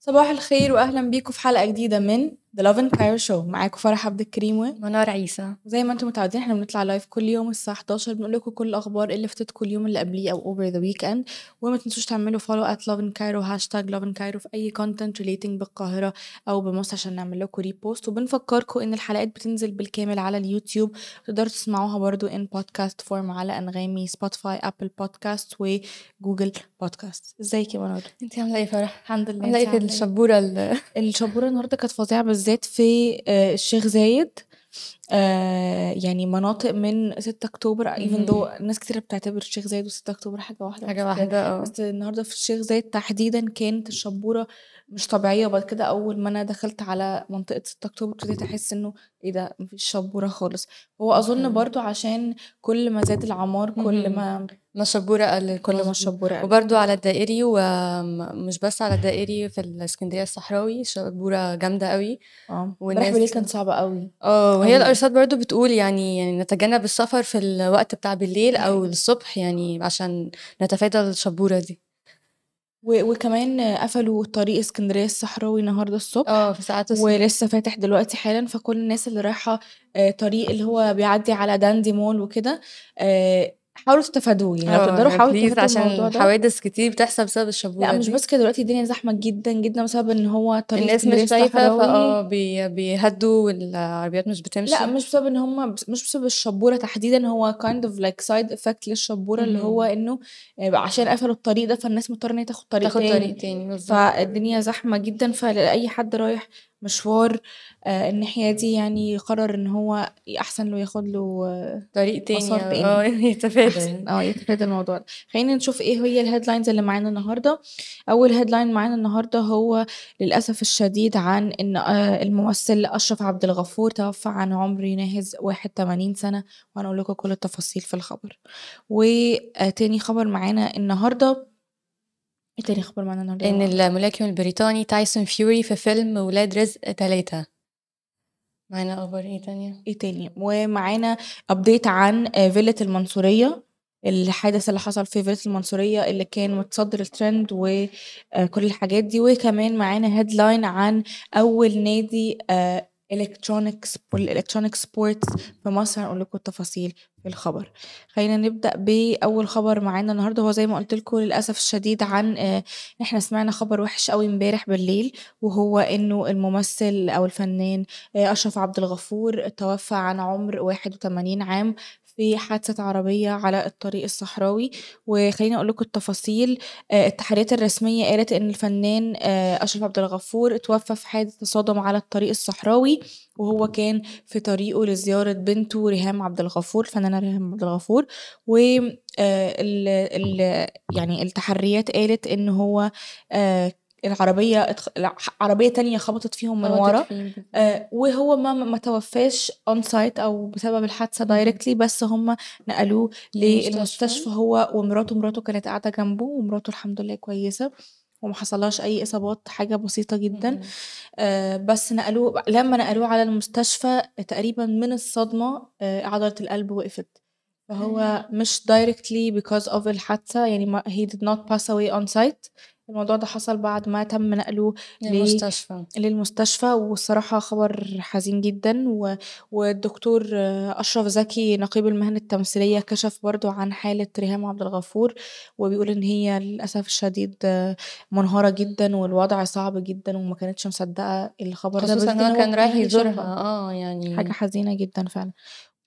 صباح الخير واهلا بيكم في حلقة جديدة من The Love and Cairo Show. معاكم فرح عبد الكريم و منار عيسى. زي ما أنتم متعودين إحنا بنطلع live كل يوم الساعة 11 بنقول لكم كل الأخبار اللي فاتتكم اليوم اللي قبليه أو over the weekend وما تنسوش تعملوا follow at Love and Cairo hashtag Love and Cairo في أي content relating بالقاهرة أو بمصر عشان نعمل لكم repost وبنفكركم إن الحلقات بتنزل بالكامل على اليوتيوب. تقدروا تسمعوها برضو in podcast form على أنغامي Spotify Apple Podcast و Google بودكاست إزيك يا منار؟ أنت عاملة إيه فرح؟ الحمد لله. عاملة إيه في الشبورة ال- الشبورة النهاردة كانت فظيعة بالذات في آه، الشيخ زايد آه، يعني مناطق من 6 أكتوبر even though ناس كتير بتعتبر الشيخ زايد و6 أكتوبر حاجة واحدة حاجة واحدة آه بس النهارده في الشيخ زايد تحديدا كانت الشبورة مش طبيعية وبعد كده أول ما أنا دخلت على منطقة 6 أكتوبر ابتديت أحس إنه إيه ده مفيش شبورة خالص هو أظن. برضو عشان كل ما زاد العمار كل. ما ما الشبورة قلت كل ما. الشبورة قلت. وبرضو على الدائري ومش بس على الدائري في الإسكندرية الصحراوي شبورة جامدة قوي آه والناس- بالليل كانت صعبة قوي آه وهي أوي. الأرصاد برضو بتقول يعني يعني نتجنب السفر في الوقت بتاع بالليل أو الصبح يعني عشان نتفادى الشبورة دي و- وكمان قفلوا طريق اسكندرية الصحراوي النهارده الصبح آه في ساعات الصبح. ولسه فاتح دلوقتي حالا فكل الناس اللي رايحة آه، طريق اللي هو بيعدي على داندي مول وكده آه، حاولوا تتفادوه يعني لو آه تقدروا حاولوا please تتفادوا الموضوع عشان ده. حوادث كتير بتحصل بسبب الشبوره لا مش بس كده دلوقتي الدنيا زحمة جدا جدا بسبب إن هو طريق الناس مش الصحراوي فآه بي بيهدوا والعربيات مش بتمشي. لا مش بسبب إن هم مش بسبب الشبورة تحديدا هو kind of like side effect للشبورة اللي هو. إنه آه، عشان قفلوا الطريق ده فالناس مضطرة إن هي تاخد طريق تاخد تاني. طريق تاني فالدنيا زحمة جدا فلأي حد رايح مشوار آه، الناحية دي يعني قرر إن هو أحسن له ياخد له آه، طريق تاني مسار تاني. آه يتفادى. آه يتفادى الموضوع ده خلينا نشوف إيه هي ال headlines اللي معانا النهارده أول headline معانا النهارده هو للأسف الشديد عن إن آه، الممثل أشرف عبد الغفور توفى عن عمر يناهز 81 سنة وهنقول لكم كل التفاصيل في الخبر وتاني خبر معانا النهارده إيه تاني خبر معانا النهارده؟ إن الملاكم البريطاني تايسون فيوري في فيلم ولاد رزق ثلاثة معانا أخبار إيه تانية؟ إيه تاني؟ ومعانا update عن آه، فيلة المنصورية الحادث اللي حصل في فيلة المنصورية اللي كان متصدر الترند وكل الحاجات دي. وكمان معانا headline عن أول نادي electronic ال electronic sports في مصر هنقول لكم التفاصيل في الخبر. خلينا نبدأ بأول خبر معانا النهارده. هو زي ما قلت لكم للأسف الشديد عن آه، إحنا سمعنا خبر وحش قوي امبارح بالليل وهو إنه الممثل أو الفنان آه، أشرف عبد الغفور توفى عن عمر 81 عام في حادثة عربية على الطريق الصحراوي وخليني أقول لكم التفاصيل. آه، التحريات الرسمية قالت إن الفنان آه، أشرف عبد الغفور توفى في حادث تصادم على الطريق الصحراوي وهو كان في طريقه لزيارة بنته ريهام عبد الغفور الفنانة ريهام عبد الغفور. و آه، يعني التحريات قالت إن هو العربية اتخ- عربية تانية خبطت فيهم من خبطت ورا فيه. آه، وهو ما ما توفاش on site أو بسبب الحادثة مهم. directly بس هم نقلوه للمستشفى. هو ومراته مراته كانت قاعدة جنبه ومراته الحمد لله كويسة وما حصلهاش أي إصابات حاجة بسيطة جدا. آه بس نقلوه لما نقلوه على المستشفى تقريبا من الصدمة آه عضلة القلب وقفت فهو مش directly because of الحادثة يعني ما he did not pass away on site الموضوع ده حصل بعد ما تم نقله ل- المستشفى للمستشفى والصراحة خبر حزين جدا و... والدكتور أشرف زكي نقيب المهن التمثيلية كشف برضو عن حالة ريهام عبد الغفور وبيقول إن هي للأسف الشديد منهارة جدا والوضع صعب جدا وما كانتش مصدقة الخبر ده خصوصا إن هو كان رايح كان يزورها. آه يعني حاجة حزينة جدا فعلا.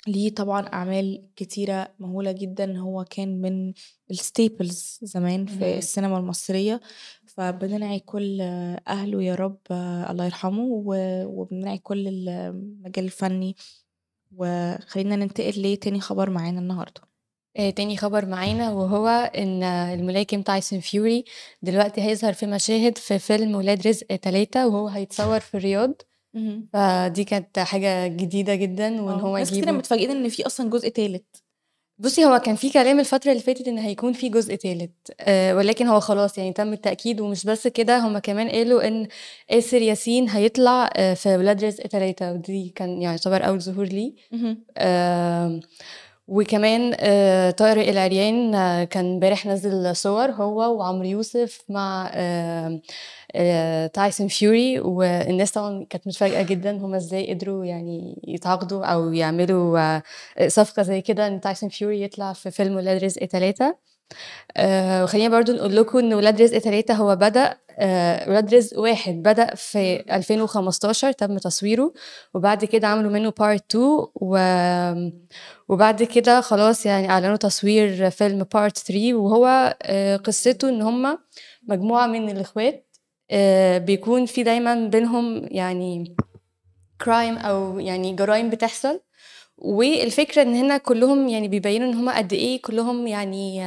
ليه طبعا أعمال كتيرة مهولة جدا. هو كان من الستيبلز زمان في. السينما المصرية. فبندعي كل أهله يا رب آه، الله يرحمه و- كل المجال الفني. وخلينا ننتقل لتاني خبر معانا النهاردة. آه، تاني خبر معانا وهو إن الملاكم تايسون فيوري دلوقتي هيظهر في مشاهد في فيلم ولاد رزق ثلاثة وهو هيتصور في الرياض. فدي كانت حاجة جديدة جدا وإن آه، هو ناس كتير متفاجئين إن في أصلا جزء تالت بُصّي، هو كان في كلام الفترة اللي فاتت إن هيكون في جزء تالت، آآ ولكن هو خلاص يعني تم التأكيد ومش بس كده، هم كمان قالوا إن آسر ياسين هيطلع آآ في ولاد رزق 3 ودي كان يعتبر أول ظهور ليه. اهم. وكمان آآ طارق العريان كان امبارح نزّل صور هو وعمرو يوسف مع تايسون فيوري والناس طبعًا كانت متفاجئة جدًا هم إزاي قدروا يعني يتعاقدوا أو يعملوا صفقة زي كده إن تايسون فيوري يطلع في فيلم ولاد رزق 3 آآ وخلّينا برضه نقول لكم إن ولاد رزق 3 هو بدأ آآ ولاد رزق 1 بدأ في 2015 تم تصويره، وبعد كده عملوا منه part 2 و وبعد كده خلاص يعني أعلنوا تصوير فيلم part 3 وهو آآ قصته إن هم مجموعة من الإخوات آآ بيكون في دايمًا بينهم يعني crime أو يعني جرايم بتحصل، والفكرة إن هنا كلّهم يعني بيبيّنوا إن هم قد إيه كلّهم يعني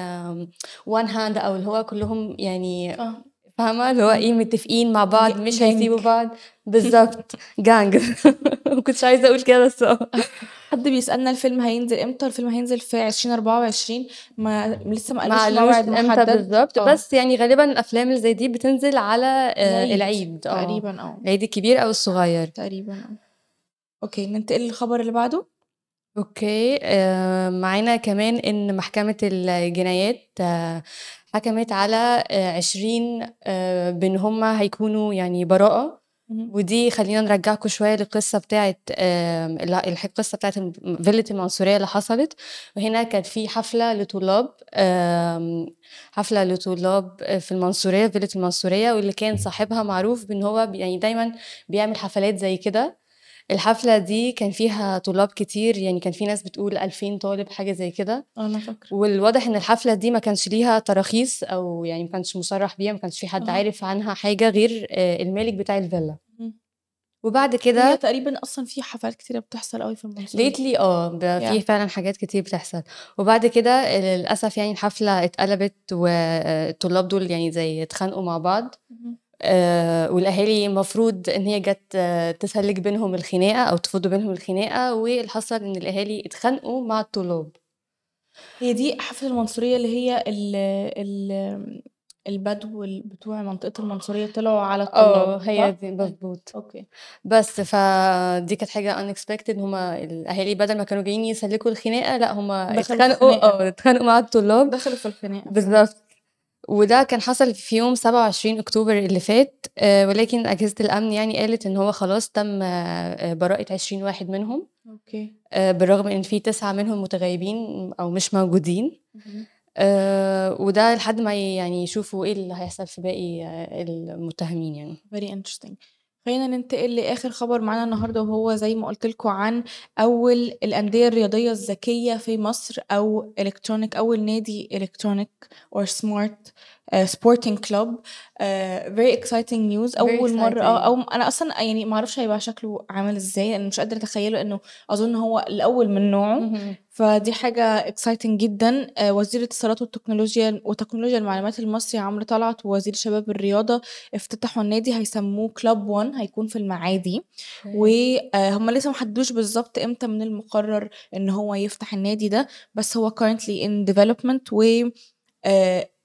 one hand أو اللي هو كلّهم يعني آه. فاهمة؟ اللي هو إمم. متفقين مع بعض مش. هيسيبوا بعض بالضبط gang ما كنتش عايزة أقول كده بس آه. حد بيسألنا الفيلم هينزل إمتى؟ الفيلم هينزل في 2024 ما لسه ما قالوش موعد إمتى محدد. بالضبط، آه. بس يعني غالبًا الأفلام اللي زي دي بتنزل على آآ العيد العيد آه، تقريبًا آه. العيد الكبير أو الصغير. تقريبًا آه. okay ننتقل للخبر اللي بعده. okay. آآ معانا كمان إن محكمة الجنايات حكمت على آآ 20 آآ بإن هم هيكونوا يعني براءة، اهم. ودي خلّينا نرجّعكم شوية للقصة بتاعة آمم ال الح القصة بتاعة فيلة المنصورية اللي حصلت، وهنا كانت في حفلة لطلاب آمم حفلة لطلاب في المنصورية في فيلة المنصورية واللي كان صاحبها معروف بإن هو ب يعني دايمًا بيعمل حفلات زي كده، الحفلة دي كان فيها طلاب كتير يعني كان في ناس بتقول 2000 طالب حاجة زي كده، آه أنا فاكرة. والواضح إن الحفلة دي ما كانش ليها تراخيص أو يعني ما كانش مُصرّح بيها، ما كانش في حد أها. عارف عنها حاجة غير آآ المالك بتاع الفيلا. وبعد كده تقريبًا أصلًا في حفلات كتيرة بتحصل أوي في lately آه، ب في Yeah. فعلًا حاجات كتير بتحصل، وبعد كده للأسف يعني الحفلة اتقلبت والطلاب دول يعني زي اتخانقوا مع بعض، اهم. آآ والأهالي المفروض إن هي جات تسلِّك بينهم الخناقة أو تفُض بينهم الخناقة، واللي حصل إن الأهالي اتخانقوا مع الطلاب. هي دي حفلة المنصورية اللي هي ال ال البدو ال بتوع منطقة المنصورية طلعوا على آه، الطلاب هي صح؟ دي. مضبوط. okay. بس فدي كانت حاجة unexpected إن هم الأهالي بدل ما كانوا جايين يسلّكوا الخناقة لأ هم دخلوا في اتخانقوا. آه، اتخانقوا مع الطلاب. دخلوا في الخناقة فعلًا. وده كان حصل في يوم 27 أكتوبر اللي فات، آآ ولكن أجهزة الأمن يعني قالت إن هو خلاص تم براءة 20 واحد منهم، okay. بالرغم إن في 9 منهم متغيبين أو مش موجودين،. آآ وده لحد ما يعني يشوفوا إيه اللي هيحصل في باقي المتهمين يعني. very interesting. خلّينا ننتقل لآخر خبر معانا النهارده وهو زي ما قُلت لكم عن أول الأندية الرياضية الذكية في مصر أو electronic أول نادي electronic or smart آآ sporting club آآ very exciting news very أول مرّة آه، exciting. أو أنا أصلًا يعني ما أعرفش هيبقى شكله عامل إزاي، لإن مش قادرة أتخيّله لإنه أظن هو الأول من نوعه،. فدي حاجة exciting جدًا. آآ وزير الاتصالات والتكنولوجيا وتكنولوجيا المعلومات المصري عمرو طلعت ووزير الشباب والرياضة افتتحوا النادي هيسموه club one هيكون في المعادي، و أوكي. آآ هم لسه ما حددوش بالضبط إمتى من المقرر إن هو يفتح النادي ده، بس هو currently in development و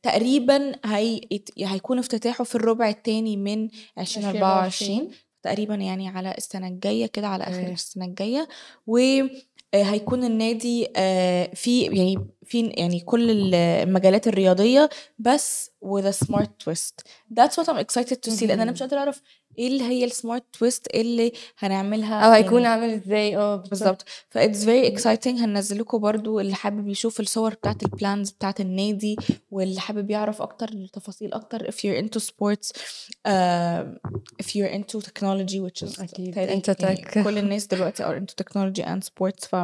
تقريبًا هي هيكون افتتاحه في الربع التاني من 2024 2024. تقريبًا يعني على السنة الجاية كده على آخر أوكي. السنة الجاية، و آآ هيكون النادي آآ فيه يعني فيه يعني كل ال المجالات الرياضية بس with a smart twist. That's what I'm excited to see لإن أنا مش اهم. قادرة إيه اللي هي الsmart twist اللي هنعملها أو هيكون يعني عامل آه بالضبط. بالضبط. فit's very exciting هننزّل لكم برضه اللي حابب يشوف الصور بتاعة الplans بتاعة النادي، واللي حابب يعرف أكتر تفاصيل أكتر if you're into sports آآ if you're into technology which is أنت لي يعني tech. كل الناس دلوقتي are into technology and sports ف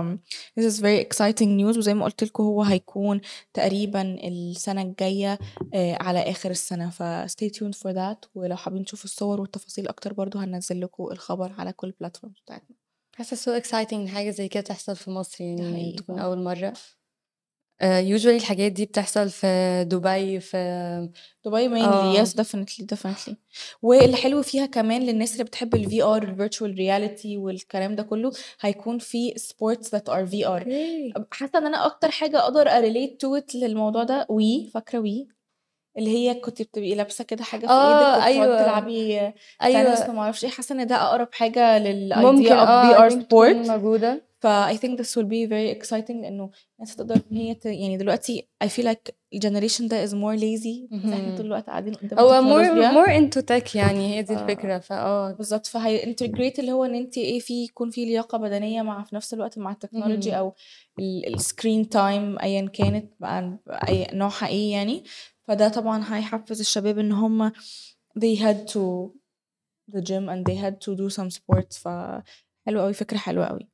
this is very exciting news وزي ما قُلت لكم هو هيكون تقريبًا السنة الجاية آآ على آخر السنة، فstay tuned for that ولو حابين تشوفوا الصور والتفاصيل أكتر برضه هننزّل لكم الخبر على كل الplatforms بتاعتنا. so exciting إن حاجة زي كده تحصل في مصر يعني تكون آه. أول مرّة. آآ usually الحاجات دي بتحصل في دبي، في دبي mainly آه. yes definitely definitely واللي حلو فيها كمان للناس اللي بتحب الVR الvirtual reality والكلام ده كله هيكون في that are VR أوكي. حاسة إن أنا أكتر حاجة أقدر أrelate to it للموضوع ده Wii فاكرة Wii؟ اللي هي كنتِ بتبقي لابسة كده حاجة في آه، إيدِك وبتقعدي أيوه. تلعبي أيوه. تنس وما أعرفش إيه، حاسة إن ده حاجة للidea ممكن of آه I VR think تكون sport موجودة. ف I think this will be very exciting لإنه الناس هتقدر إن هي ت يعني دلوقتي I feel like الgeneration ده is more lazy بس إحنا طول. الوقت قاعدين قدام هو التكنولوجيا more into tech يعني هي دي آه. الفكرة، فآه. بالضبط فهيintegrate اللي هو إن أنتِ إيه في يكون في لياقة بدنية مع في نفس الوقت مع التكنولوجي اهم. أو ال الscreen time أيًا كانت بقى أي نوعها إيه يعني، فده طبعًا هيحفز الشباب إن هم they head to the gym and they had to do some sports فحلو أوي فكرة حلوة أوي.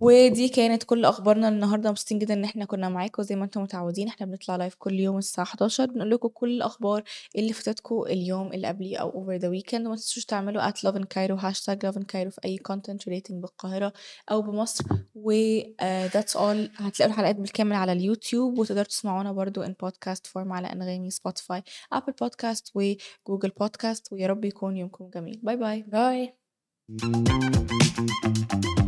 ودي كانت كل أخبارنا النهارده مبسوطين جدًا إن إحنا كنا معاكم زي ما أنتم متعودين إحنا بنطلع live كل يوم الساعة 11:00 بنقول لكم كل الأخبار اللي فاتتكم اليوم اللي قبليه أو over the weekend وما تنسوش تعملوا @lovincairo hashtag lovincairo في أي content relating بالقاهرة أو بمصر و آآ that's all هتلاقوا الحلقات بالكامل على اليوتيوب وتقدروا تسمعونا برضه in podcast form على أنغامي، spotify، apple podcast و Google podcast ويا رب يكون يومكم جميل. bye bye. bye. Música